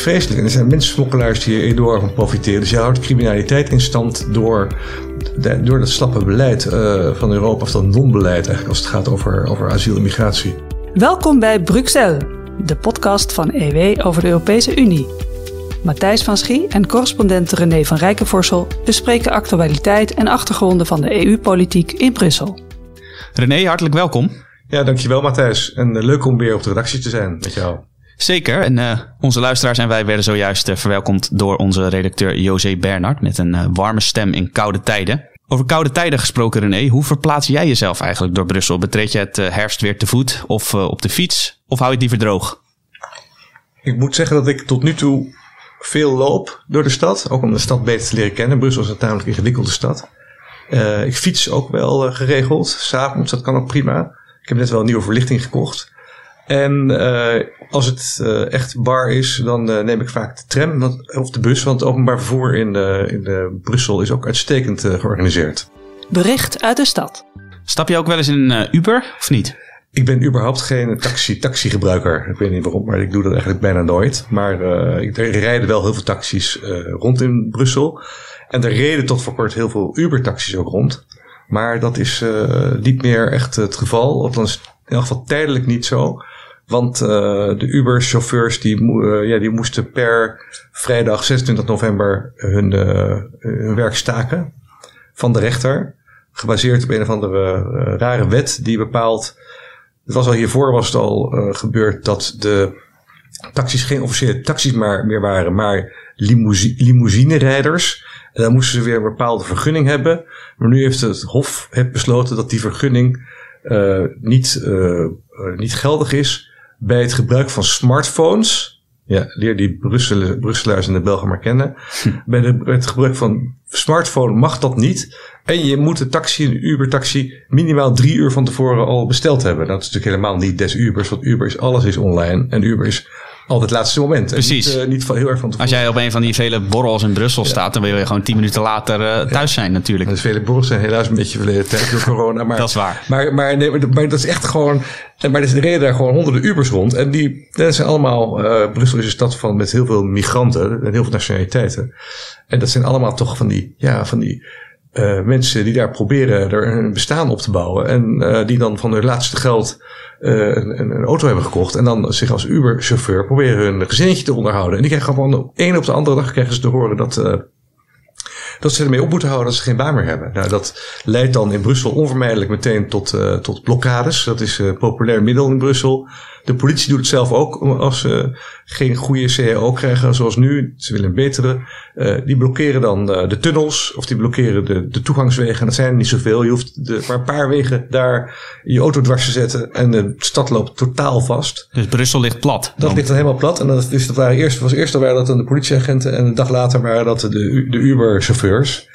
vreselijk. En er zijn mensensmokkelaars die er enorm van profiteren. Dus je houdt criminaliteit in stand door, door dat slappe beleid uh, van Europa, of dat non-beleid eigenlijk, als het gaat over, over asiel en migratie. Welkom bij Bruxelles, de podcast van EW over de Europese Unie. Matthijs van Schie en correspondent René van Rijkenvorsel bespreken actualiteit en achtergronden van de EU-politiek in Brussel. René, hartelijk welkom. Ja, dankjewel Matthijs. En uh, leuk om weer op de redactie te zijn met jou. Zeker. En uh, onze luisteraars en wij werden zojuist uh, verwelkomd door onze redacteur José Bernard met een warme stem in koude tijden. Over koude tijden gesproken, René. Hoe verplaats jij jezelf eigenlijk door Brussel? Betreed je het herfst weer te voet of op de fiets? Of hou je het liever droog? Ik moet zeggen dat ik tot nu toe veel loop door de stad. Ook om de stad beter te leren kennen. Brussel is een tamelijk ingewikkelde stad. Ik fiets ook wel geregeld. S'avonds, dat kan ook prima. Ik heb net wel een nieuwe verlichting gekocht. En uh, als het echt bar is, dan neem ik vaak de tram want, of de bus. Want het openbaar vervoer in, in de Brussel is ook uitstekend georganiseerd. Bericht uit de stad. Stap je ook wel eens in een Uber of niet? Ik ben überhaupt geen taxi, taxigebruiker. Ik weet niet waarom, maar ik doe dat eigenlijk bijna nooit. Maar uh, er rijden wel heel veel taxis uh, rond in Brussel. En er reden tot voor kort heel veel Uber-taxis ook rond. Maar dat is uh, niet meer echt het geval. Althans, in elk geval tijdelijk niet zo. Want de Uber-chauffeurs die, ja, die moesten per vrijdag 26 november hun, hun werk staken van de rechter. Gebaseerd op een of andere rare wet die bepaalt het was al hiervoor was het al uh, gebeurd dat de taxis geen officiële taxis maar, meer waren, maar limousine, limousinerijders. En dan moesten ze weer een bepaalde vergunning hebben. Maar nu heeft het Hof heeft besloten dat die vergunning uh, niet, uh, niet geldig is bij het gebruik van smartphones. Ja, leer die Brussel, Brusselaars en de Belgen maar kennen. Hm. Bij, de, bij het gebruik van smartphone mag dat niet. En je moet de taxi, een Uber-taxi, minimaal drie uur van tevoren al besteld hebben. Dat is natuurlijk helemaal niet des Ubers, want Uber is alles is online. En Uber is altijd het laatste moment. Precies. niet, uh, niet van, heel erg van tevoren. Als jij op een van die vele borrels in Brussel staat, dan wil je gewoon tien minuten later uh, thuis zijn natuurlijk. De vele borrels zijn helaas een beetje verleden tijd door corona. Maar, dat is waar. Maar, maar, nee, maar, dat is echt gewoon... Maar er reden daar gewoon honderden Ubers rond. En die dat zijn allemaal... Uh, Brussel is een stad van, met heel veel migranten en heel veel nationaliteiten. En dat zijn allemaal toch van die... Ja, van die mensen die daar proberen er een bestaan op te bouwen. En die dan van hun laatste geld een, een, auto hebben gekocht. En dan zich als Uber-chauffeur proberen hun gezinnetje te onderhouden. En die krijgen gewoon de een op de andere dag krijgen ze te horen dat, dat ze ermee op moeten houden dat ze geen baan meer hebben. Nou, dat leidt dan in Brussel onvermijdelijk meteen tot, tot blokkades. Dat is een populair middel in Brussel. De politie doet het zelf ook als ze geen goede CAO krijgen zoals nu. Ze willen een betere. Uh, die blokkeren dan uh, de tunnels of die blokkeren de, de toegangswegen. En dat zijn er niet zoveel. Je hoeft de, maar een paar wegen daar je auto dwars te zetten en de stad loopt totaal vast. Dus Brussel ligt plat? Dat ligt dan helemaal plat. En dat, dus dat waren eerst, was eerst waren dat dan de politieagenten en een dag later waren dat de, de Uber-chauffeurs.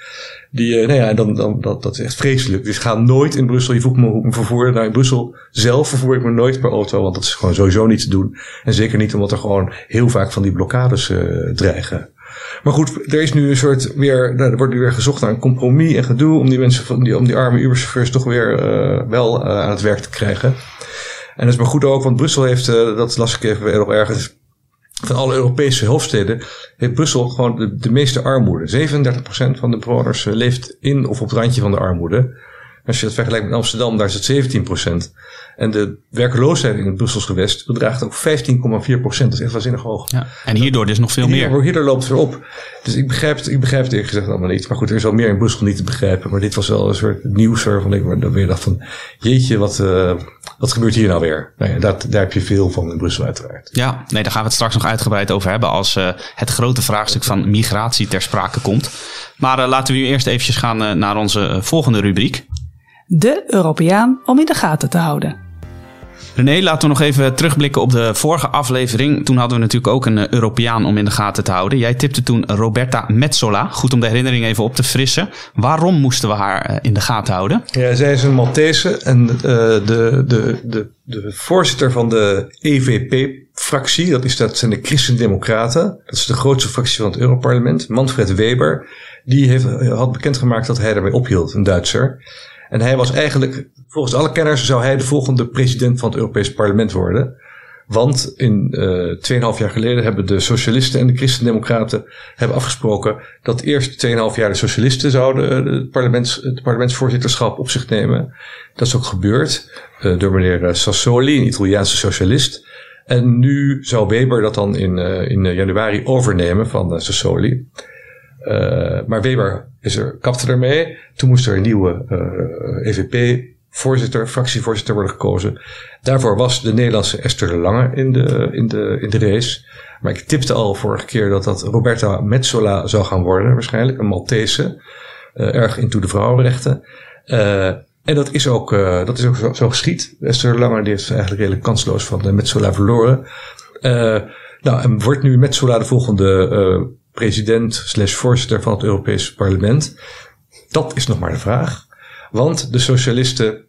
Die, uh, nou ja, dan, dan, dat, dat is echt vreselijk. Dus ga nooit in Brussel, je voelt me, me vervoeren. Nou, in Brussel zelf vervoer ik me nooit per auto, want dat is gewoon sowieso niet te doen. En zeker niet omdat er gewoon heel vaak van die blokkades uh, dreigen. Maar goed, er is nu een soort weer, nou, er wordt nu weer gezocht naar een compromis en gedoe om die mensen van die, om die arme Uberchauffeurs toch weer uh, wel aan het werk te krijgen. En dat is maar goed ook, want Brussel heeft, dat las ik even nog ergens, van alle Europese hoofdsteden heeft Brussel gewoon de, meeste armoede. 37% van de bewoners leeft in of op het randje van de armoede. Als je dat vergelijkt met Amsterdam, daar is het 17%. En de werkeloosheid in het Brussels gewest bedraagt ook 15,4 procent. Dat is echt waanzinnig hoog. Ja, en hierdoor dus nog veel meer. Hierdoor loopt het weer op. Dus ik begrijp het, ik begrijp het eerlijk gezegd allemaal niet. Maar goed, er is wel meer in Brussel niet te begrijpen. Maar dit was wel een soort nieuws waarvan ik dan weer dacht van... Jeetje, wat, uh, wat gebeurt hier nou weer? Nou ja, dat, daar heb je veel van in Brussel uiteraard. Ja, nee, daar gaan we het straks nog uitgebreid over hebben... als uh, het grote vraagstuk van migratie ter sprake komt. Maar uh, laten we nu eerst eventjes gaan naar onze volgende rubriek. De Europeaan om in de gaten te houden. René, laten we nog even terugblikken op de vorige aflevering. Toen hadden we natuurlijk ook een Europeaan om in de gaten te houden. Jij tipte toen Roberta Metsola. Goed om de herinnering even op te frissen. Waarom moesten we haar in de gaten houden? Ja, zij is een Maltese en uh, de, de, de, de voorzitter van de EVP-fractie, dat, is, dat zijn de Christen-Democraten. Dat is de grootste fractie van het Europarlement. Manfred Weber, die heeft, had bekendgemaakt dat hij ermee ophield, een Duitser. En hij was eigenlijk, volgens alle kenners zou hij de volgende president van het Europees Parlement worden. Want in uh, 2,5 jaar geleden hebben de socialisten en de christendemocraten hebben afgesproken dat eerst 2,5 jaar de socialisten zouden het, parlements, het parlementsvoorzitterschap op zich nemen. Dat is ook gebeurd uh, door meneer Sassoli, een Italiaanse socialist. En nu zou Weber dat dan in, in januari overnemen van Sassoli. Maar Weber is er, kapte ermee. Toen moest er een nieuwe EVP voorzitter, fractievoorzitter worden gekozen. Daarvoor was de Nederlandse Esther de Lange in de, in de, in de race. Maar ik tipte al vorige keer dat dat Roberta Metsola zou gaan worden, waarschijnlijk. Een Maltese. Uh, erg into de vrouwenrechten. En dat is ook, dat is ook zo, zo geschied. Esther de Lange die is eigenlijk redelijk kansloos van de Metsola verloren. nou, en wordt nu Metsola de volgende president slash voorzitter van het Europees parlement? Dat is nog maar de vraag. Want de socialisten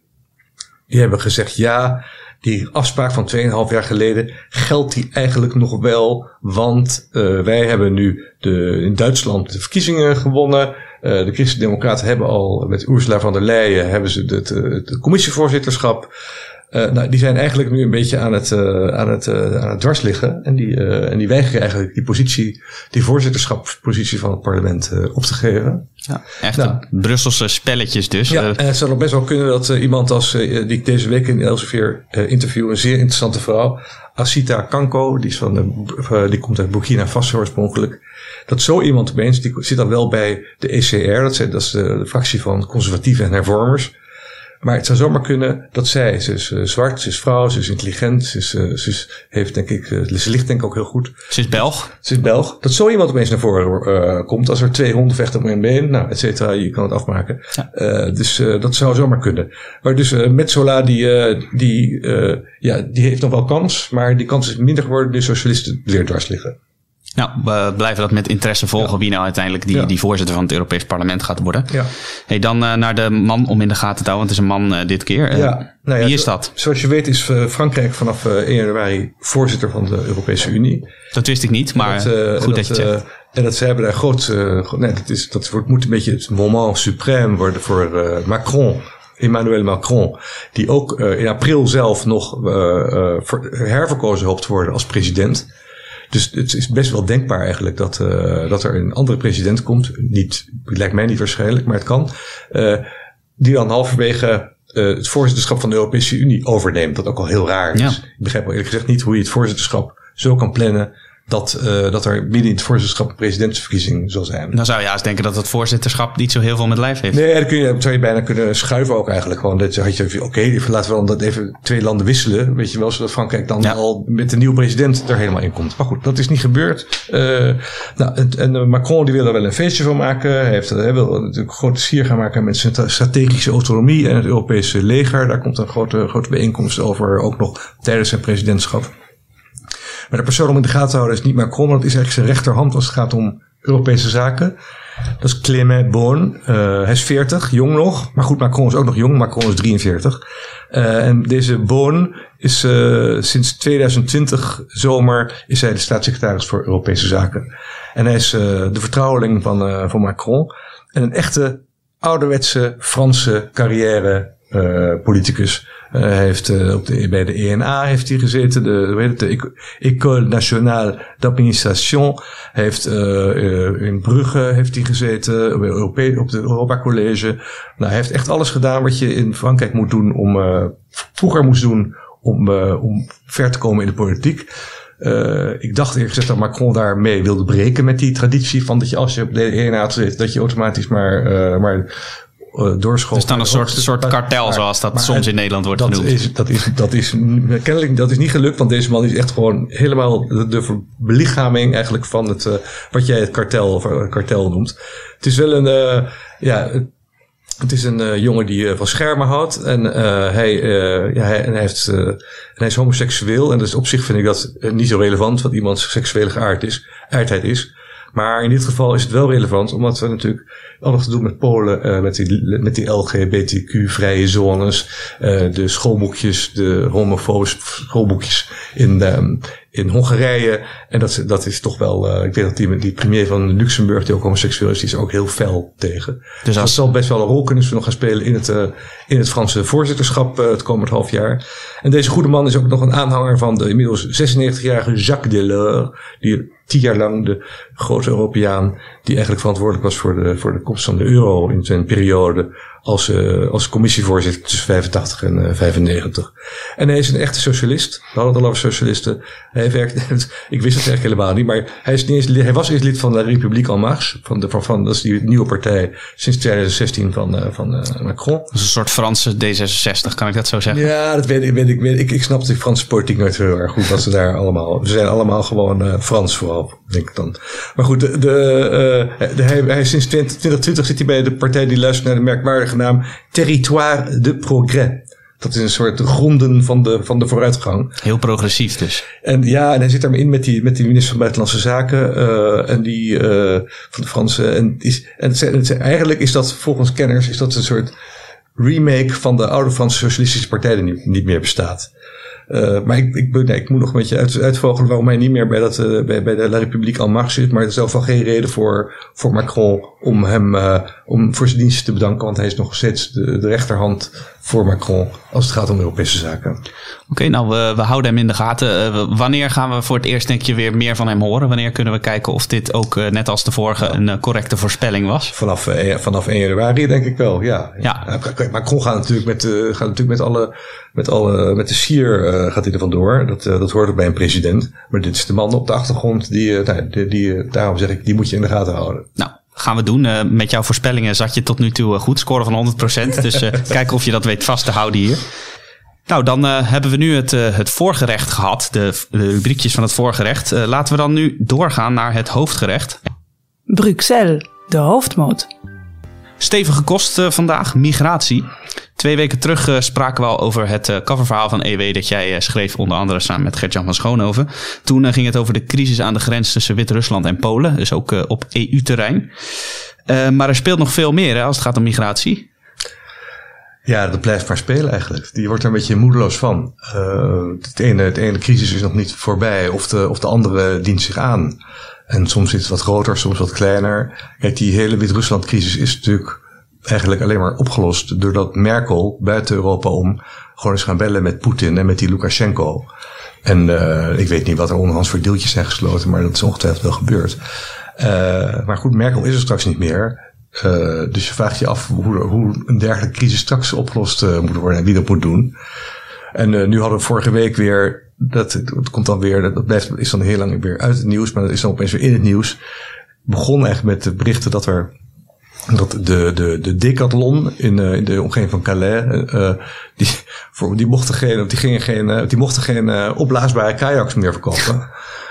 die hebben gezegd ja, die afspraak van 2,5 jaar geleden geldt die eigenlijk nog wel. Want uh, wij hebben nu de, in Duitsland de verkiezingen gewonnen. Uh, de Christen-Democraten hebben al met Ursula von der Leyen hebben ze het, het commissievoorzitterschap. Uh, nou, die zijn eigenlijk nu een beetje aan het, uh, aan het, uh, aan het dwars liggen. En die, en die weigeren eigenlijk die positie, die voorzitterschapspositie van het parlement op te geven. Ja, echt nou, Brusselse spelletjes dus. Ja, en het zou nog best wel kunnen dat iemand als, die ik deze week in Elsevier interview, een zeer interessante vrouw, Asita Kanko, die, is van de, die komt uit Burkina Faso oorspronkelijk. Dat zo iemand opeens, die zit dan wel bij de ECR, dat is, dat is de, de fractie van conservatieven en hervormers. Maar het zou zomaar kunnen dat zij, ze is uh, zwart, ze is vrouw, ze is intelligent, ze, is, uh, ze is, heeft denk ik, uh, ze ligt denk ik ook heel goed. Ze is Belg. Ze is Belg. Dat zo iemand opeens naar voren komt als er twee honden vechten op een been, nou, et cetera, je kan het afmaken. Ja. dus dat zou zomaar kunnen. Maar dus Metzola, die, die, ja, die heeft nog wel kans, maar die kans is minder geworden nu socialisten weer dwars liggen. Nou, we blijven dat met interesse volgen wie nou uiteindelijk die, die voorzitter van het Europees Parlement gaat worden. Ja. Hey, dan uh, naar de man om in de gaten te houden, want het is een man uh, dit keer. Uh, ja. Nou wie is dat? Zoals je weet is Frankrijk vanaf 1 januari voorzitter van de Europese Unie. Dat wist ik niet, maar dat, goed dat, dat, je zegt. En dat ze hebben daar groot, nee, dat, is, dat wordt, moet een beetje het moment suprême worden voor Macron. Emmanuel Macron, die ook in april zelf nog herverkozen hoopt te worden als president. Dus het is best wel denkbaar eigenlijk dat, uh, dat er een andere president komt. Niet, lijkt mij niet waarschijnlijk, maar het kan. Uh, die dan halverwege uh, het voorzitterschap van de Europese Unie overneemt. Dat ook al heel raar is. Ja. Ik begrijp wel eerlijk gezegd niet hoe je het voorzitterschap zo kan plannen dat, uh, dat er midden in het voorzitterschap een presidentsverkiezing zal zijn. Dan zou je juist denken dat het voorzitterschap niet zo heel veel met lijf heeft. Nee, dan kun je, zou je bijna kunnen schuiven ook eigenlijk. Gewoon dat had je, oké, okay, laten we dan dat even twee landen wisselen. Weet je wel, zodat Frankrijk dan al met de nieuwe president er helemaal in komt. Maar goed, dat is niet gebeurd. Uh, nou, en, en, Macron die wil er wel een feestje van maken. Hij, heeft, hij wil natuurlijk grote sier gaan maken met zijn strategische autonomie en het Europese leger. Daar komt een grote, grote bijeenkomst over, ook nog tijdens zijn presidentschap. Maar de persoon om in de gaten te houden is niet Macron, want dat is eigenlijk zijn rechterhand als het gaat om Europese zaken. Dat is Clément Beaune. Uh, hij is 40, jong nog. Maar goed, Macron is ook nog jong. Macron is 43. Uh, en deze Beaune is uh, sinds 2020 zomer is hij de staatssecretaris voor Europese zaken. En hij is de vertrouweling van, van Macron. En een echte ouderwetse Franse carrière politicus. Hij heeft uh, op de, bij de ENA heeft hij gezeten, de, de École Nationale d'Administration. Heeft uh, in Brugge heeft hij gezeten, op, op het Europa College. Nou, hij heeft echt alles gedaan wat je in Frankrijk moet doen om, vroeger moest doen om, om ver te komen in de politiek. Ik dacht eerlijk gezegd dat Macron daarmee wilde breken met die traditie van dat je als je op de ENA zit, dat je automatisch maar, maar uh, doorschoten. Er staan een soort, soort kartel, zoals dat soms in Nederland wordt dat genoemd. Is, dat, is, dat is kennelijk dat is niet gelukt, want deze man is echt gewoon helemaal de, de belichaming eigenlijk van het, uh, wat jij het kartel, of uh, kartel noemt. Het is wel een, ja, het is een uh, jongen die uh, van schermen houdt en uh, hij, ja, hij, en hij, heeft, en hij is homoseksueel. En dus op zich vind ik dat niet zo relevant wat iemands seksuele geaard is, aardheid is. Maar in dit geval is het wel relevant, omdat we natuurlijk alles te doen met Polen, uh, met, die, met die LGBTQ-vrije zones, uh, de schoolboekjes, de homofobische schoolboekjes in, de, in Hongarije. En dat, dat is toch wel, uh, ik weet dat die, die premier van Luxemburg, die ook homoseksueel is, die is ook heel fel tegen. Dus dat zal best wel een rol kunnen nog gaan spelen in het, uh, in het Franse voorzitterschap uh, het komend half jaar. En deze goede man is ook nog een aanhanger van de inmiddels 96-jarige Jacques Delors, die tien jaar lang de grote Europeaan die eigenlijk verantwoordelijk was voor de, voor de komst van de euro in zijn periode als, uh, als commissievoorzitter tussen 85 en uh, 95. En hij is een echte socialist. We hadden het al over socialisten. Hij werkt, ik wist het eigenlijk helemaal niet, maar hij, is niet eens, hij was eerst lid van de Republiek En Marche. Van de, van, van, dat is die nieuwe partij sinds 2016 van, uh, van Macron. Dat is een soort Franse D66, kan ik dat zo zeggen? Ja, dat weet, weet ik. Weet, ik, ik snap de Franse politiek nooit heel erg goed. Wat ze daar allemaal. Ze zijn allemaal gewoon Frans vooral, denk ik dan. Maar goed, de, de, de hij, hij, sinds 2020 zit hij bij de partij die luistert naar de merkwaardige naam Territoire de Progrès. Dat is een soort gronden van de, van de vooruitgang. Heel progressief dus. En ja, en hij zit daarmee in met die, met die minister van Buitenlandse Zaken uh, en die uh, van de Franse. En, is, en het, eigenlijk is dat volgens kenners is dat een soort remake van de oude Franse Socialistische Partij die niet, niet meer bestaat. Uh, maar ik, ik, nee, ik moet nog een beetje uit, uitvogelen waarom hij niet meer bij, dat, uh, bij, bij de La République en Marche zit. Maar er is zelf wel geen reden voor, voor Macron om hem uh, om voor zijn diensten te bedanken. Want hij is nog steeds de, de rechterhand voor Macron als het gaat om Europese zaken. Oké, nou we, we, houden hem in de gaten. Wanneer gaan we voor het eerst denk je weer meer van hem horen? Wanneer kunnen we kijken of dit ook net als de vorige een correcte voorspelling was? Vanaf, vanaf 1 januari denk ik wel, ja. ja. Macron gaat natuurlijk met, gaat natuurlijk met alle, met alle, met de sier gaat hij er vandoor. Dat, dat hoort ook bij een president. Maar dit is de man op de achtergrond die, nou, die, die, daarom zeg ik, die moet je in de gaten houden. Nou, gaan we doen. Uh, met jouw voorspellingen zat je tot nu toe goed. Scoren van 100%. Dus uh, kijken of je dat weet vast te houden hier. Nou, dan hebben we nu het, het voorgerecht gehad. De, de rubriekjes van het voorgerecht. laten we dan nu doorgaan naar het hoofdgerecht. Bruxelles, de hoofdmoot. Stevige kost vandaag, migratie. Twee weken terug uh, spraken we al over het uh, coververhaal van EW dat jij schreef, onder andere samen met Gertjan van Schoonhoven. Toen ging het over de crisis aan de grens tussen Wit-Rusland en Polen, dus ook op EU-terrein. maar er speelt nog veel meer hè, als het gaat om migratie. Ja, dat blijft maar spelen eigenlijk. Die wordt er een beetje moedeloos van. het, ene, het ene crisis is nog niet voorbij of de, of de andere dient zich aan. En soms is het wat groter, soms wat kleiner. Kijk, die hele Wit-Rusland-crisis is natuurlijk eigenlijk alleen maar opgelost doordat Merkel buiten Europa om gewoon eens gaan bellen met Poetin en met die Lukashenko. En uh, ik weet niet wat er onderhands voor deeltjes zijn gesloten, maar dat is ongetwijfeld wel gebeurd. Uh, maar goed, Merkel is er straks niet meer. Uh, dus je vraagt je af hoe, hoe een dergelijke crisis straks opgelost moet worden en wie dat moet doen. En nu hadden we vorige week weer, dat, komt dan weer, dat blijft, is dan heel lang weer uit het nieuws, maar dat is dan opeens weer in het nieuws. Begon eigenlijk met de berichten dat er dat de, de, de Decathlon in, uh, in de omgeving van Calais, uh, die, voor, die mochten geen, die gingen geen, die mochten geen opblaasbare kajaks meer verkopen.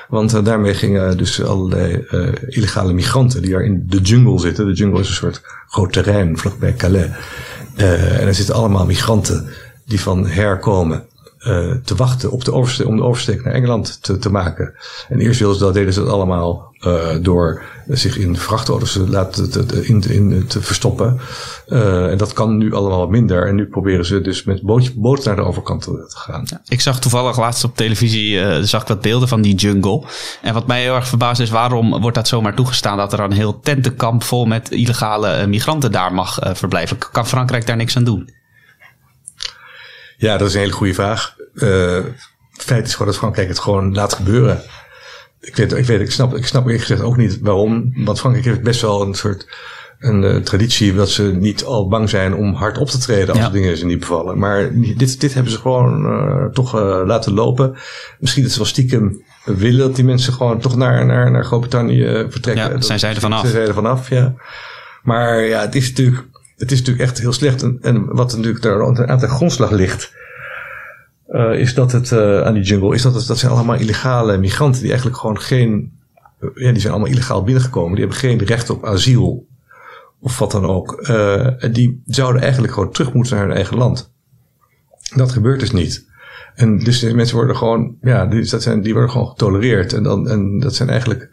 Want daarmee gingen dus allerlei illegale migranten die daar in de jungle zitten. De jungle is een soort groot terrein vlakbij Calais. en er zitten allemaal migranten die van herkomen. Uh, te wachten op de oversteek, om de oversteek naar Engeland te, te maken. En eerst wilden ze dat, deden ze dat allemaal uh, door zich in vrachtauto's te laten te, in, in, te verstoppen. Uh, en dat kan nu allemaal wat minder. En nu proberen ze dus met boot, boot naar de overkant te, te gaan. Ja, ik zag toevallig laatst op televisie zag ik wat beelden van die jungle. En wat mij heel erg verbaast is, waarom wordt dat zomaar toegestaan dat er een heel tentenkamp vol met illegale migranten daar mag verblijven? Kan Frankrijk daar niks aan doen? Ja, dat is een hele goede vraag. Uh, feit is gewoon dat Frankrijk het gewoon laat gebeuren. Ik weet, ik weet, ik snap, ik snap eerlijk gezegd ook niet waarom. Want Frankrijk heeft best wel een soort een uh, traditie dat ze niet al bang zijn om hard op te treden als ja. dingen ze niet bevallen. Maar dit, dit hebben ze gewoon uh, toch uh, laten lopen. Misschien dat ze wel stiekem willen dat die mensen gewoon toch naar, naar, naar Groot-Brittannië vertrekken. Ja, zijn zij er vanaf. Zijn zij er vanaf, ja. Maar ja, het is natuurlijk het is natuurlijk echt heel slecht. En, en wat natuurlijk daar aan de grondslag ligt, uh, is dat het uh, aan die jungle, is dat het, dat zijn allemaal illegale migranten die eigenlijk gewoon geen, uh, ja, die zijn allemaal illegaal binnengekomen. Die hebben geen recht op asiel of wat dan ook. die zouden eigenlijk gewoon terug moeten naar hun eigen land. Dat gebeurt dus niet. En dus die mensen worden gewoon, ja, die, dat zijn, die worden gewoon getolereerd. En, dan, en dat zijn eigenlijk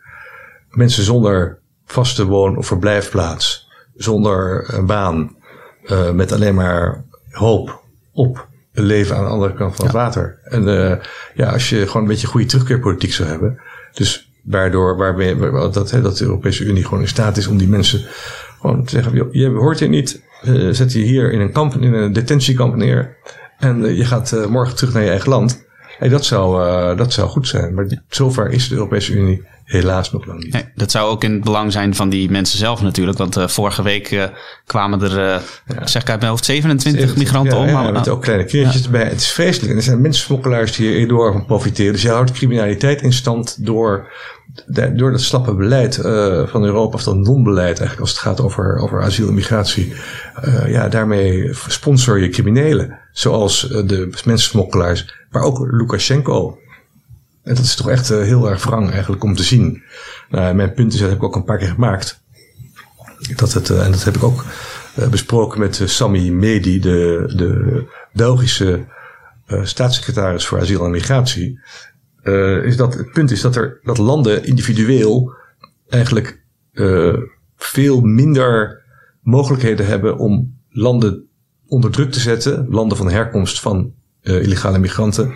mensen zonder vaste woon- of verblijfplaats zonder een baan, met alleen maar hoop op leven aan de andere kant van het water. En uh, ja, als je gewoon een beetje goede terugkeerpolitiek zou hebben. Dus waardoor waarbij, dat, hè, dat de Europese Unie gewoon in staat is om die mensen gewoon te zeggen: je hoort hier niet, uh, zet je hier in een kamp, in een detentiekamp neer. En uh, je gaat morgen terug naar je eigen land. Hey, dat, zou, dat zou goed zijn. Maar zover is de Europese Unie helaas nog lang niet. Nee, dat zou ook in het belang zijn van die mensen zelf natuurlijk. Want uh, vorige week uh, kwamen er, uh, ja. zeg ik uit mijn hoofd, 27 migranten ja, om. Ja, met ook kleine kindertjes erbij. Het is vreselijk. En er zijn mensensmokkelaars die hier enorm van profiteren. Dus je houdt criminaliteit in stand door, de, door dat slappe beleid van Europa. Of dat non-beleid eigenlijk als het gaat over, over asiel en migratie. ja, daarmee sponsor je criminelen. Zoals de mensensmokkelaars. Maar ook Lukashenko en dat is toch echt uh, heel erg wrang eigenlijk om te zien. Nou, mijn punt is, dat heb ik ook een paar keer gemaakt. Dat het, uh, en dat heb ik ook uh, besproken met Sami Medi, de, de Belgische staatssecretaris voor asiel en migratie. is dat, het punt is dat, er, dat landen individueel eigenlijk veel minder mogelijkheden hebben om landen onder druk te zetten, landen van herkomst van illegale migranten,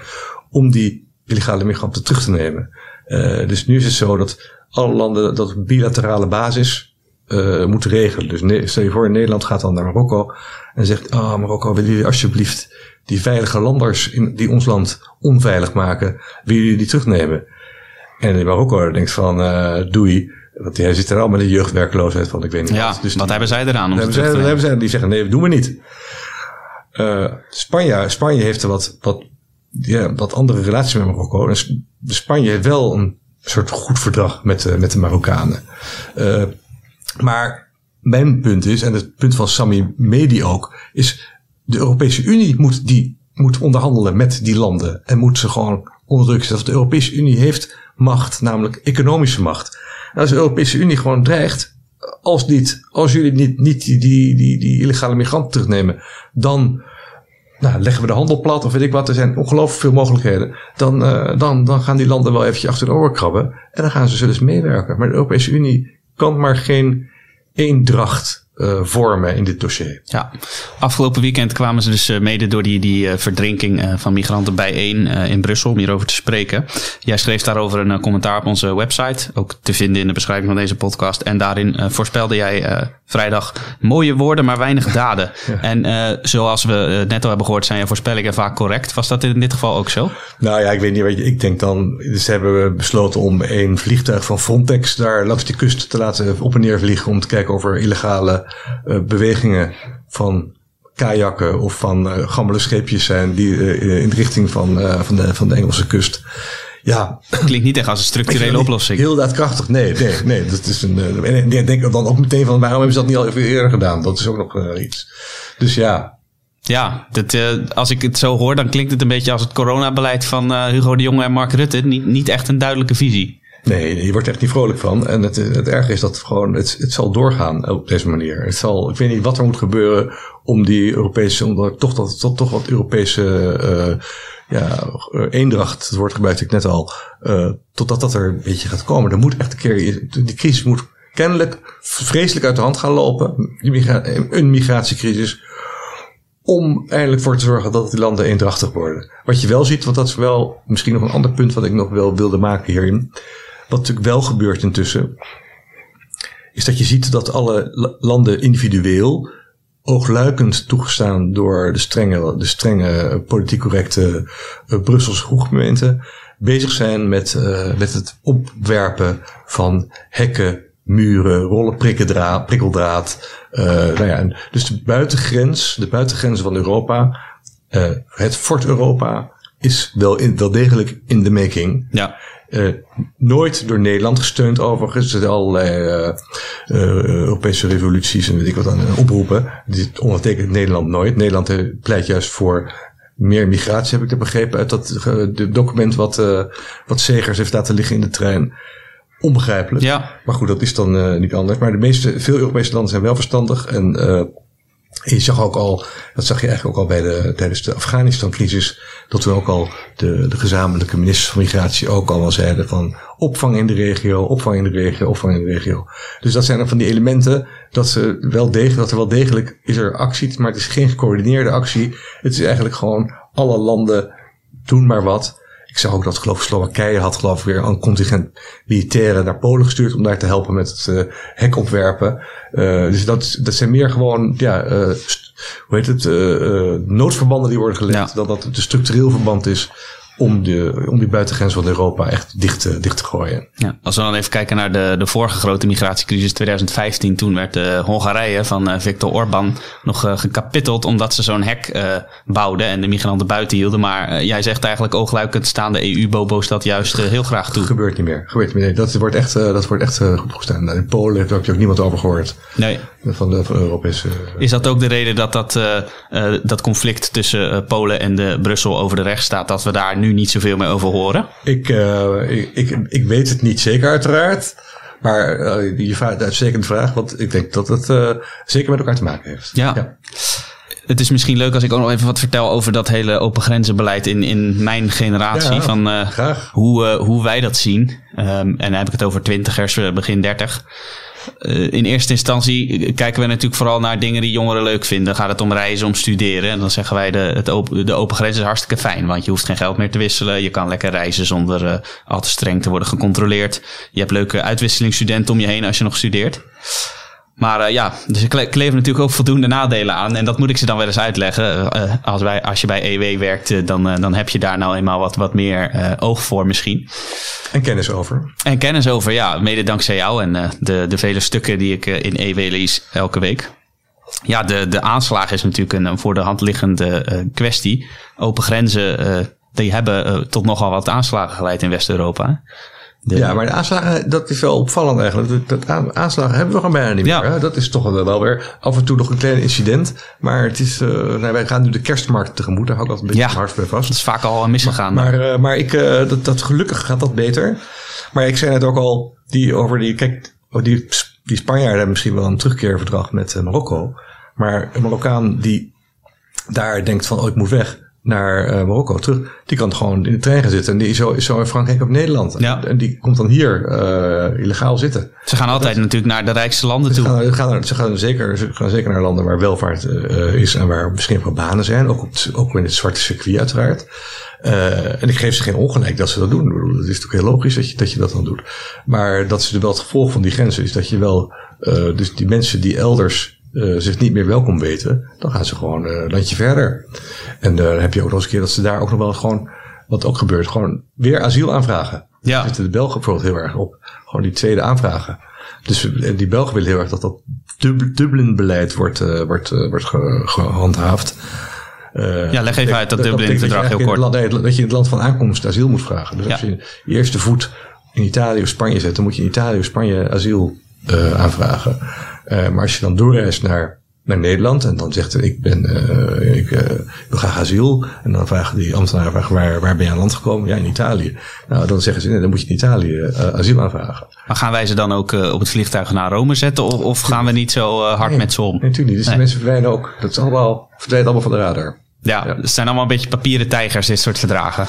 om die illegale migranten terug te nemen. Uh, dus nu is het zo dat alle landen dat op bilaterale basis uh, moeten regelen. Dus stel je voor, Nederland gaat dan naar Marokko en zegt: Ah, oh, Marokko, willen jullie alsjeblieft die veilige landers in, die ons land onveilig maken, willen jullie die terugnemen? En Marokko denkt van: doei. Want hij zit er al met een jeugdwerkloosheid van, ik weet niet ja, wat. Dus wat hebben zij eraan om hebben zij, hebben zij, Die zeggen, nee, dat doen we niet. Uh, Spanje, Spanje heeft er wat, wat ja, wat andere relatie met Marokko. En Spanje heeft wel een soort goed verdrag met, de, met de Marokkanen. Uh, maar mijn punt is, en het punt van Sami Medi ook, is de Europese Unie moet, die, moet onderhandelen met die landen. En moet ze gewoon onder druk zetten. De Europese Unie heeft macht, namelijk economische macht. En als de Europese Unie gewoon dreigt, als, niet, als jullie niet, niet die, die, die, illegale migranten terugnemen, dan nou, leggen we de handel plat of weet ik wat. Er zijn ongelooflijk veel mogelijkheden. Dan, uh, dan, dan gaan die landen wel eventjes achter de oren krabben. En dan gaan ze eens meewerken. Maar de Europese Unie kan maar geen eendracht uh, vormen in dit dossier. Ja, afgelopen weekend kwamen ze dus uh, mede door die, die uh, verdrinking van migranten bijeen in Brussel om hierover te spreken. Jij schreef daarover een commentaar op onze website, ook te vinden in de beschrijving van deze podcast. En daarin voorspelde jij vrijdag mooie woorden, maar weinig daden. Ja. En zoals we net al hebben gehoord, zijn je voorspellingen vaak correct. Was dat in dit geval ook zo? Nou ja, ik weet niet. Weet je, ik denk dan, ze hebben besloten om een vliegtuig van Frontex daar langs de kust te laten op en neer vliegen om te kijken of er illegale bewegingen van kajakken of van uh, gammele scheepjes zijn die uh, in de richting van, van, de, van de Engelse kust. Ja. Klinkt niet echt als een structurele oplossing. Heel daadkrachtig. Nee, nee, nee. Dat is een, en ik denk dan ook meteen van waarom hebben ze dat niet al even eerder gedaan? Dat is ook nog iets. Dus ja, ja, dat, als ik het zo hoor, dan klinkt het een beetje als het coronabeleid van Hugo de Jonge en Mark Rutte. Niet, niet echt een duidelijke visie. Nee, je wordt echt niet vrolijk van. En het, het erge is dat gewoon, het, het zal doorgaan op deze manier. Het zal, ik weet niet wat er moet gebeuren om die Europese, om er toch, dat, tot, toch wat Europese uh, ja, eendracht, het woord gebruikte ik net al, uh, totdat dat er een beetje gaat komen. Er moet echt een keer, die crisis moet kennelijk vreselijk uit de hand gaan lopen. Een migratiecrisis om eindelijk voor te zorgen dat die landen eendrachtig worden. Wat je wel ziet, want dat is wel misschien nog een ander punt wat ik nog wel wilde maken hierin. Wat natuurlijk wel gebeurt intussen, is dat je ziet dat alle landen individueel, oogluikend toegestaan door de strenge, de strenge politiek correcte uh, Brusselse groepgemeenten, bezig zijn met, uh, met het opwerpen van hekken, muren, rollen prikkeldraad, nou ja, dus de buitengrens, de buitengrenzen van Europa, het Fort Europa, is wel, in, wel degelijk in de making. Ja. Uh, nooit door Nederland gesteund overigens. Er zijn allerlei uh, uh, Europese revoluties en weet ik wat aan oproepen. Dit ondertekent Nederland nooit. Nederland pleit juist voor meer migratie, heb ik er begrepen uit dat document wat, wat Segers heeft laten liggen in de trein. Onbegrijpelijk. Ja. Maar goed, dat is dan niet anders. Maar de meeste, veel Europese landen zijn wel verstandig en je zag ook al, dat zag je eigenlijk ook al bij de, tijdens de Afghanistan-crisis, dat we ook al de, de gezamenlijke ministers van Migratie ook al wel zeiden van opvang in de regio, opvang in de regio, opvang in de regio. Dus dat zijn dan van die elementen dat, ze wel degelijk, dat er wel degelijk is er actie, maar het is geen gecoördineerde actie. Het is eigenlijk gewoon alle landen doen maar wat. Ik zag ook dat geloof ik Slowakije had geloof ik weer een contingent militairen naar Polen gestuurd om daar te helpen met het uh, hek opwerpen. Uh, dus dat, dat zijn meer gewoon, ja, uh, hoe heet het, noodverbanden die worden gelegd, ja. dan dat het een structureel verband is om, de, om die buitengrens van Europa echt dicht, te, dicht te gooien. Ja, als we dan even kijken naar de, de vorige grote migratiecrisis 2015, toen werd de Hongarije van uh, Viktor Orban nog uh, gekapitteld omdat ze zo'n hek uh, bouwden en de migranten buiten hielden. Maar jij zegt eigenlijk oogluikend staan de EU-bobo's dat juist heel graag toe. Dat gebeurt niet meer. Gebeurt niet meer. Dat wordt echt, dat wordt echt goed gestaan. In Polen heb je ook niemand over gehoord. Nee. Van de, van de Europese... Is dat ook de reden dat dat, dat conflict tussen Polen en de Brussel over de rechtsstaat, dat we daar nu nu niet zoveel meer over horen? Ik, uh, ik, ik, ik, weet het niet zeker uiteraard. Maar uh, je vraagt uitstekende vraag, want ik denk dat het uh, zeker met elkaar te maken heeft. Ja. ja. Het is misschien leuk als ik ook nog even wat vertel over dat hele open grenzenbeleid in, in mijn generatie. Ja, van hoe, hoe wij dat zien. Um, en dan heb ik het over twintigers, begin dertig. Uh, in eerste instantie kijken we natuurlijk vooral naar dingen die jongeren leuk vinden. Gaat het om reizen, om studeren. En dan zeggen wij de, het open, de open grens is hartstikke fijn. Want je hoeft geen geld meer te wisselen. Je kan lekker reizen zonder uh, al te streng te worden gecontroleerd. Je hebt leuke uitwisselingsstudenten om je heen als je nog studeert. Maar uh, ja, dus ik kleef natuurlijk ook voldoende nadelen aan. En dat moet ik ze dan wel eens uitleggen. Uh, als, wij, als je bij EW werkt, dan, uh, dan heb je daar nou eenmaal wat, wat meer oog voor misschien. En kennis over. En kennis over, ja. Mede dankzij jou en de, de vele stukken die ik in EW lees elke week. Ja, de, de aanslag is natuurlijk een, een voor de hand liggende kwestie. Open grenzen, die hebben tot nogal wat aanslagen geleid in West-Europa. Ja, maar de aanslagen, dat is wel opvallend eigenlijk. Dat, aanslagen hebben we gewoon bijna niet meer. Hè? Dat is toch wel weer af en toe nog een klein incident. Maar het is, uh, nou, wij gaan nu de kerstmarkt tegemoet. Daar hou ik altijd een beetje hard bij vast. Dat is vaak al misgegaan. Maar, maar, uh, maar ik, uh, dat, dat, gelukkig gaat dat beter. Maar ik zei net ook al, die over die, kijk, oh, die, die Spanjaarden hebben misschien wel een terugkeerverdrag met Marokko. Maar een Marokkaan die daar denkt van, oh ik moet weg naar uh, Marokko terug. Die kan gewoon in de trein gaan zitten. En die is zo, is zo in Frankrijk of Nederland. Ja. En die komt dan hier uh, illegaal zitten. Ze gaan altijd natuurlijk naar de rijkste landen toe. Gaan, gaan, ze, gaan zeker, ze gaan zeker naar landen waar welvaart uh, is. En waar misschien wel banen zijn. Ook, op het, ook in het zwarte circuit uiteraard. En ik geef ze geen ongelijk dat ze dat doen. Het is natuurlijk heel logisch dat je, dat je dat dan doet. Maar dat is wel het gevolg van die grenzen. Is dat je wel, dus die mensen die elders uh, zich niet meer welkom weten, dan gaan ze gewoon uh, een landje verder. En uh, dan heb je ook nog eens een keer dat ze daar ook nog wel gewoon, wat ook gebeurt, gewoon weer asiel aanvragen. Ja. Daar zitten de Belgen bijvoorbeeld heel erg op. Gewoon die tweede aanvragen. Dus die Belgen willen heel erg dat dat Dublin-beleid wordt, wordt, wordt gehandhaafd. ja, leg even uit dat, dat Dublin-verdrag heel kort. Land, dat je in het land van aankomst asiel moet vragen. Dus ja. als je je eerste voet in Italië of Spanje zet, dan moet je in Italië of Spanje asiel aanvragen. Uh, maar als je dan doorreist naar, naar Nederland en dan zegt ik ben, uh, ik wil graag asiel. En dan vragen die ambtenaren vragen, waar, waar ben je aan land gekomen? Ja, in Italië. Nou, dan zeggen ze, nee, dan moet je in Italië asiel aanvragen. Maar gaan wij ze dan ook op het vliegtuig naar Rome zetten? Of, of gaan we niet zo hard nee, met ze om? Nee, natuurlijk niet. Dus die mensen verdwijnen ook. Dat is allemaal, verdwijnt allemaal van de radar. Ja, ja, het zijn allemaal een beetje papieren tijgers, dit soort verdragen.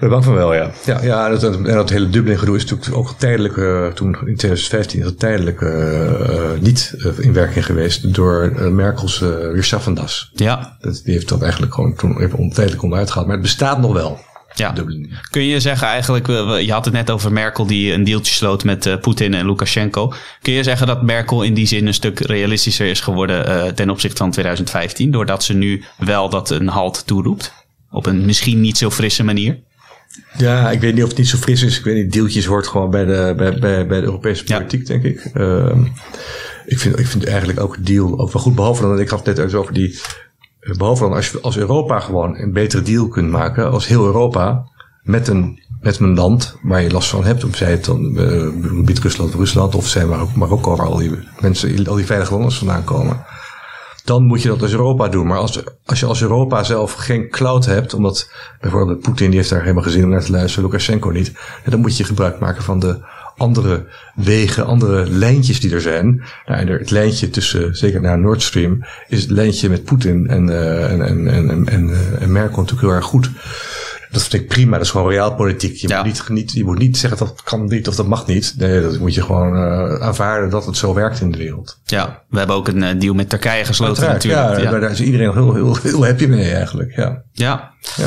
Ben bang van wel, ja. Ja, ja en, dat, en dat hele Dublin gedoe is natuurlijk ook tijdelijk, uh, toen in 2015 is dat tijdelijk uh, niet in werking geweest door Merkels Weerschaffendas. Ja. Dat, die heeft dat eigenlijk gewoon toen even ontijdelijk onderuit gehaald. Maar het bestaat nog wel. Ja. Dublin. Kun je zeggen eigenlijk, je had het net over Merkel die een deeltje sloot met Poetin en Lukashenko. Kun je zeggen dat Merkel in die zin een stuk realistischer is geworden ten opzichte van 2015, doordat ze nu wel dat een halt toeroept? Op een misschien niet zo frisse manier? Ja, ik weet niet of het niet zo fris is. Ik weet niet, deeltjes hoort gewoon bij de, bij, bij, bij de Europese politiek, denk ik. Uh, ik, vind, ik vind eigenlijk ook deal ook wel goed. Behalve dan, ik had het net over die... Behalve dan als je als Europa gewoon een betere deal kunt maken. Als heel Europa met een, met een land waar je last van hebt. Of zij het dan uh, biedt Rusland Rusland. Of zijn Marokko waar al die mensen, al die veilige landen vandaan komen dan moet je dat als Europa doen. Maar als, als je als Europa zelf geen cloud hebt, omdat bijvoorbeeld Poetin die heeft daar helemaal gezien om naar te luisteren, Lukashenko niet, dan moet je gebruik maken van de andere wegen, andere lijntjes die er zijn. Nou, het lijntje tussen, zeker naar Nord Stream, is het lijntje met Poetin en, uh, en, en, en, en, en, Merkel natuurlijk heel erg goed. Dat vind ik prima, dat is gewoon realpolitiek. Je, Ja. moet niet, niet, je moet niet zeggen dat kan niet of dat mag niet. Nee, dat moet je gewoon eh, aanvaarden dat het zo werkt in de wereld. Ja, we hebben ook een eh, deal met Turkije gesloten Uiteraard, natuurlijk. ja, Ja, Daar is iedereen heel, heel, heel happy mee eigenlijk. Ja. ja. Ja.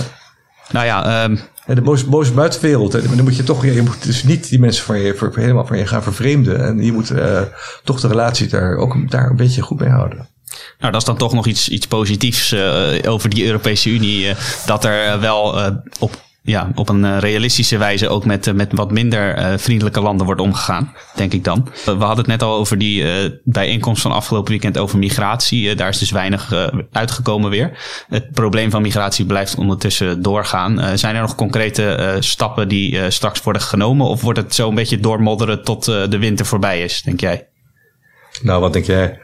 Nou ja, En de boze, boze buitenwereld, maar dan moet je toch, je moet dus niet die mensen van je ver- helemaal van je gaan vervreemden. En je moet eh, toch de relatie daar ook daar een beetje goed mee houden. Nou, dat is dan toch nog iets, iets positiefs eh, over die Europese Unie. eh, dat er eh, wel op, ja, op een realistische wijze ook met, met wat minder vriendelijke landen wordt omgegaan, denk ik dan. We hadden het net al over die bijeenkomst van afgelopen weekend over migratie. Daar is dus weinig uitgekomen weer. Het probleem van migratie blijft ondertussen doorgaan. Zijn er nog concrete stappen die straks worden genomen? Of wordt het zo een beetje doormodderen tot de winter voorbij is, denk jij? Nou, wat denk jij?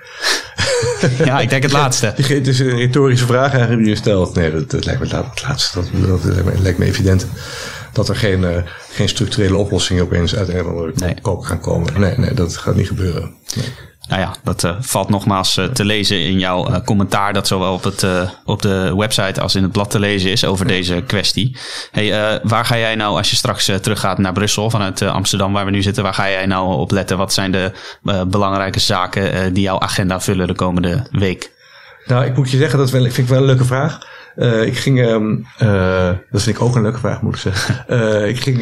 Ja, ik denk het laatste. Het is een retorische vraag eigenlijk die je stelt. Nee, dat, dat lijkt me het la- het laatste. Dat, dat, lijkt me- lijkt me evident. Dat er geen, eh, geen structurele oplossingen opeens uit een of andere Nee. kook gaan komen. Nee, nee, dat gaat niet gebeuren. Nee. Nou ja, dat eh, valt nogmaals eh, te lezen in jouw eh, commentaar, dat zowel op, het, op de website als in het blad te lezen is over deze kwestie. Hey, waar ga jij nou, als je straks teruggaat naar Brussel vanuit Amsterdam, waar we nu zitten, waar ga jij nou op letten? Wat zijn de belangrijke zaken die jouw agenda vullen de komende week? Nou, ik moet je zeggen, dat wel, vind ik wel een leuke vraag. Ik ging, ehm, eh, dat vind ik ook een leuke vraag, moet ik zeggen. Ik ging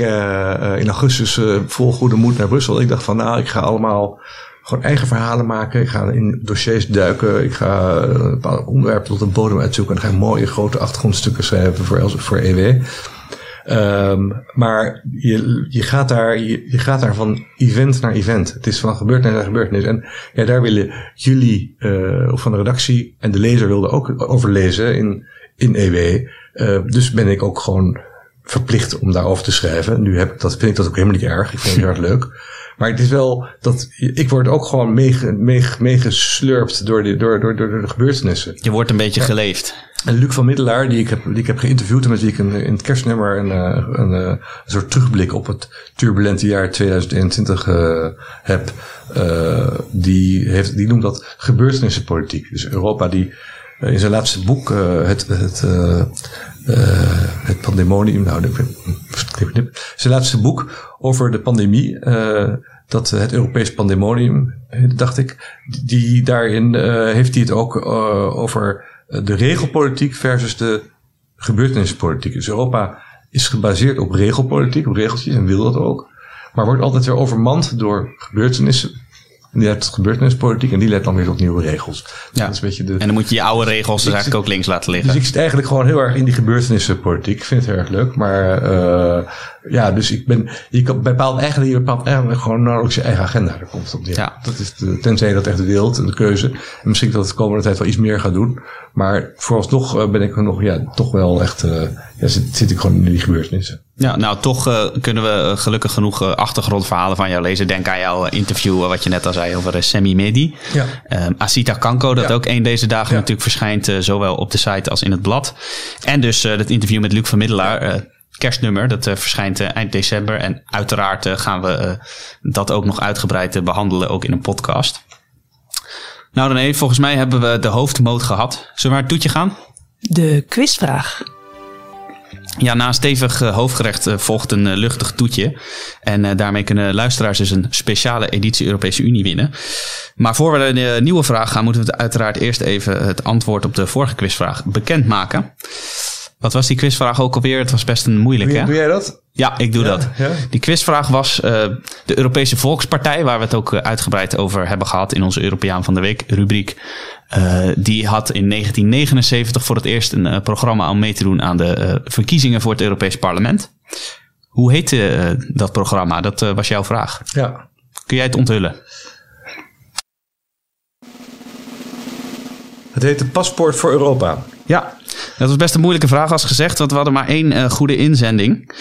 in augustus vol goede moed naar Brussel. Ik dacht van, nou, ik ga allemaal gewoon eigen verhalen maken. Ik ga in dossiers duiken. Ik ga eh, bepaalde onderwerpen tot de bodem uitzoeken. En dan ga mooie grote achtergrondstukken schrijven voor, EW. Ehm, maar je, je, gaat daar, je, je gaat daar van event naar event. Het is van gebeurtenis naar gebeurtenis. En ja, daar willen jullie, eh, of van de redactie en de lezer wilden ook over lezen in, in EW. Eh, dus ben ik ook gewoon verplicht om daarover te schrijven. Nu heb ik dat, vind ik dat ook helemaal niet erg. Ik vind het heel erg leuk. Maar het is wel dat ik word ook gewoon meege- meege- meegeslurpt door, de, door, door, door de gebeurtenissen. Je wordt een beetje geleefd. En Luc van Middelaar, die ik heb, die ik heb geïnterviewd en met wie ik een, in het kerstnummer een, eh, een, eh, een soort terugblik op het turbulente jaar 2021 eh, heb, die, heeft, die noemt dat gebeurtenissenpolitiek. Dus Europa die in zijn laatste boek, eh, het, het, eh, eh, het pandemonium, nou, zijn laatste boek over de pandemie, eh, dat het Europees pandemonium, eh, dacht ik, die daarin eh, heeft hij het ook eh, over eh, de regelpolitiek versus de gebeurtenispolitiek. Dus Europa is gebaseerd op regelpolitiek, op regeltjes en wil dat ook. Maar wordt altijd weer overmand door gebeurtenissen. En die tot gebeurtenispolitiek en die leidt dan weer tot nieuwe regels. Ja. Dat is een beetje de, En dan moet je je oude regels dus eigenlijk ook links laten liggen. dus ik zit eigenlijk gewoon heel erg in die gebeurtenissenpolitiek. Ik vind het heel erg leuk. Maar eh, ja, dus ik ben. Je bepaalt eigenlijk, je bepaalt eigenlijk gewoon nauwelijks je eigen agenda. Daar komt op. Ja. Dat is de, tenzij je dat echt wilt, de keuze. En misschien dat het de komende tijd wel iets meer gaat doen. Maar vooralsnog eh, ben ik er nog, ja, toch wel echt. eh, ja, zit, zit ik gewoon in die gebeurtenissen. Ja, nou toch eh, kunnen we eh, gelukkig genoeg eh, achtergrondverhalen van jou lezen. Denk aan jouw interview, wat je net al zei over eh, Semi Medi. Ja. Ehm, Asita Kanko, dat Ja. ook een deze dagen Ja. natuurlijk verschijnt, eh, zowel op de site als in het blad. En dus eh dat interview met Luc van Middelaar, eh, kerstnummer, dat eh, verschijnt eind december. En uiteraard gaan we dat ook nog uitgebreid eh, behandelen, ook in een podcast. Nou dan volgens mij hebben we de hoofdmoot gehad. Zullen we naar het toetje gaan? De quizvraag. Ja, na een stevig eh, hoofdgerecht eh, volgt een eh, luchtig toetje. En daarmee kunnen luisteraars dus een speciale editie Europese Unie winnen. Maar voor we eh, nieuwe vraag gaan, moeten we uiteraard eerst even het antwoord op de vorige quizvraag bekendmaken. Wat was die quizvraag ook alweer? Het was best een moeilijk, Doe, hè? doe jij dat? Ja, ik doe dat. ja. Die quizvraag was de Europese Volkspartij, waar we het ook uitgebreid over hebben gehad in onze Europeaan van de Week rubriek. Eh, die had in 1979 voor het eerst een eh, programma om mee te doen aan de eh, verkiezingen voor het Europees Parlement. Hoe heette dat programma? Dat was jouw vraag. Ja. Kun jij het onthullen? Het heet de Paspoort voor Europa. Ja, dat was best een moeilijke vraag als gezegd, want we hadden maar één goede inzending.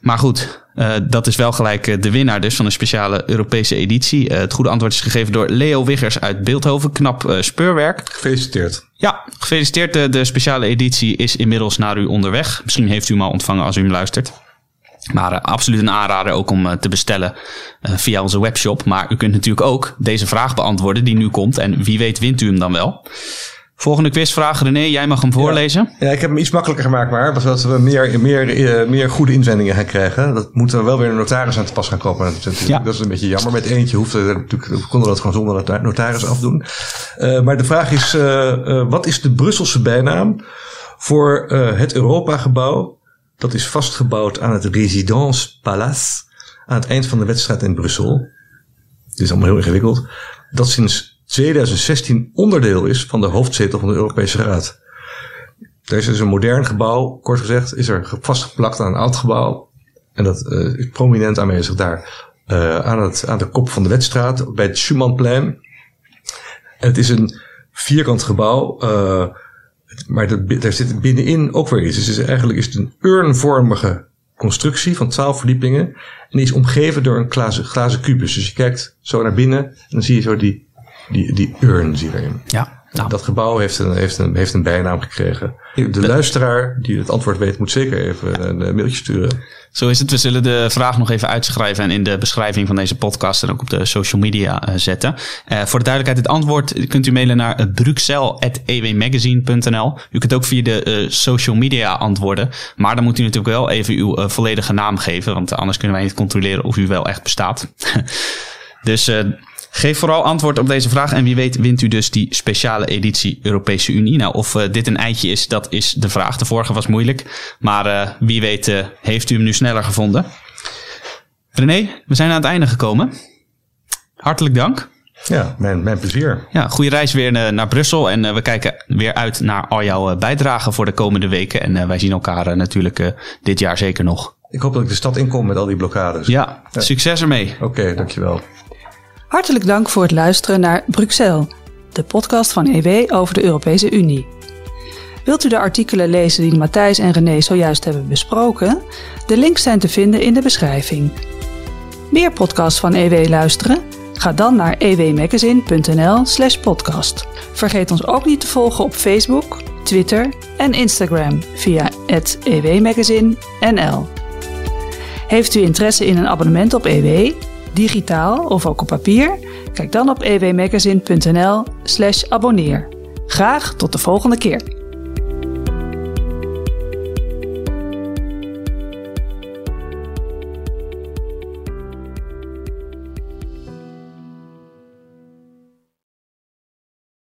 Maar goed, eh, dat is wel gelijk eh, de winnaar dus van een speciale Europese editie. Eh, het goede antwoord is gegeven door Leo Wiggers uit Beeldhoven. Knap speurwerk. Gefeliciteerd. Ja, gefeliciteerd. De, de speciale editie is inmiddels naar u onderweg. Misschien heeft u hem al ontvangen als u hem luistert. Maar absoluut een aanrader ook om te bestellen via onze webshop. Maar u kunt natuurlijk ook deze vraag beantwoorden die nu komt. En wie weet wint u hem dan wel. Volgende quizvraag, René, jij mag hem voorlezen. Ja, ik heb hem iets makkelijker gemaakt, maar zodat we meer, meer, eh, meer goede inzendingen gaan krijgen. Dat moeten we wel weer een notaris aan te pas gaan kopen. natuurlijk. Ja. Dat is een beetje jammer. Met eentje hoefde natuurlijk, we konden dat gewoon zonder nota- notaris afdoen. Eh, maar de vraag is, eh, wat is de Brusselse bijnaam voor het Europa-gebouw? Dat is vastgebouwd aan het Résidence Palace aan het eind van de wedstrijd in Brussel. Het is allemaal heel ingewikkeld. Dat sinds 2016 onderdeel is van de hoofdzetel van de Europese Raad. Er is een modern gebouw, kort gezegd, is er ge- vastgeplakt aan een oud gebouw. En dat eh, is prominent aanwezig daar eh, aan, het, aan de kop van de wedstraat bij het Schumannplein. Het is een vierkant gebouw, eh, maar er, daar zit binnenin ook weer iets. Dus het is, eigenlijk is het een urnvormige constructie van twaalf verdiepingen. En die is omgeven door een glazen, glazen kubus. Dus je kijkt zo naar binnen en dan zie je zo die, die, die urn erin. Ja, nou, Dat gebouw heeft een, heeft, een, heeft een bijnaam gekregen. De luisteraar die het antwoord weet, moet zeker even een, eh, mailtje sturen. zo is het. We zullen de vraag nog even uitschrijven en in de beschrijving van deze podcast en ook op de social media eh, zetten. Eh, voor de duidelijkheid, het antwoord kunt u mailen naar eh, bruxelles.ewmagazine.nl. U kunt ook via de social media antwoorden. Maar dan moet u natuurlijk wel even uw volledige naam geven, want anders kunnen wij niet controleren of u wel echt bestaat. dus eh, geef vooral antwoord op deze vraag en wie weet wint u dus die speciale editie Europese Unie. Nou, of eh, dit een eitje is, dat is de vraag. De vorige was moeilijk, maar eh, wie weet eh, heeft u hem nu sneller gevonden. René, we zijn aan het einde gekomen. Hartelijk dank. Ja, mijn, mijn plezier. Ja, goede reis weer naar Brussel. En we kijken weer uit naar al jouw bijdragen voor de komende weken. En wij zien elkaar natuurlijk dit jaar zeker nog. Ik hoop dat ik de stad inkom met al die blokkades. Ja, succes ermee. Oké, dankjewel. Hartelijk dank voor het luisteren naar Bruxelles, de podcast van EW over de Europese Unie. Wilt u de artikelen lezen die Matthijs en René zojuist hebben besproken? De links zijn te vinden in de beschrijving. Meer podcasts van EW luisteren? Ga dan naar ewmagazine.nl/slash podcast. Vergeet ons ook niet te volgen op Facebook, Twitter en Instagram via ewmagazine.nl. Heeft u interesse in een abonnement op EW, digitaal of ook op papier? Kijk dan op ewmagazine.nl/slash abonneer. Graag tot de volgende keer.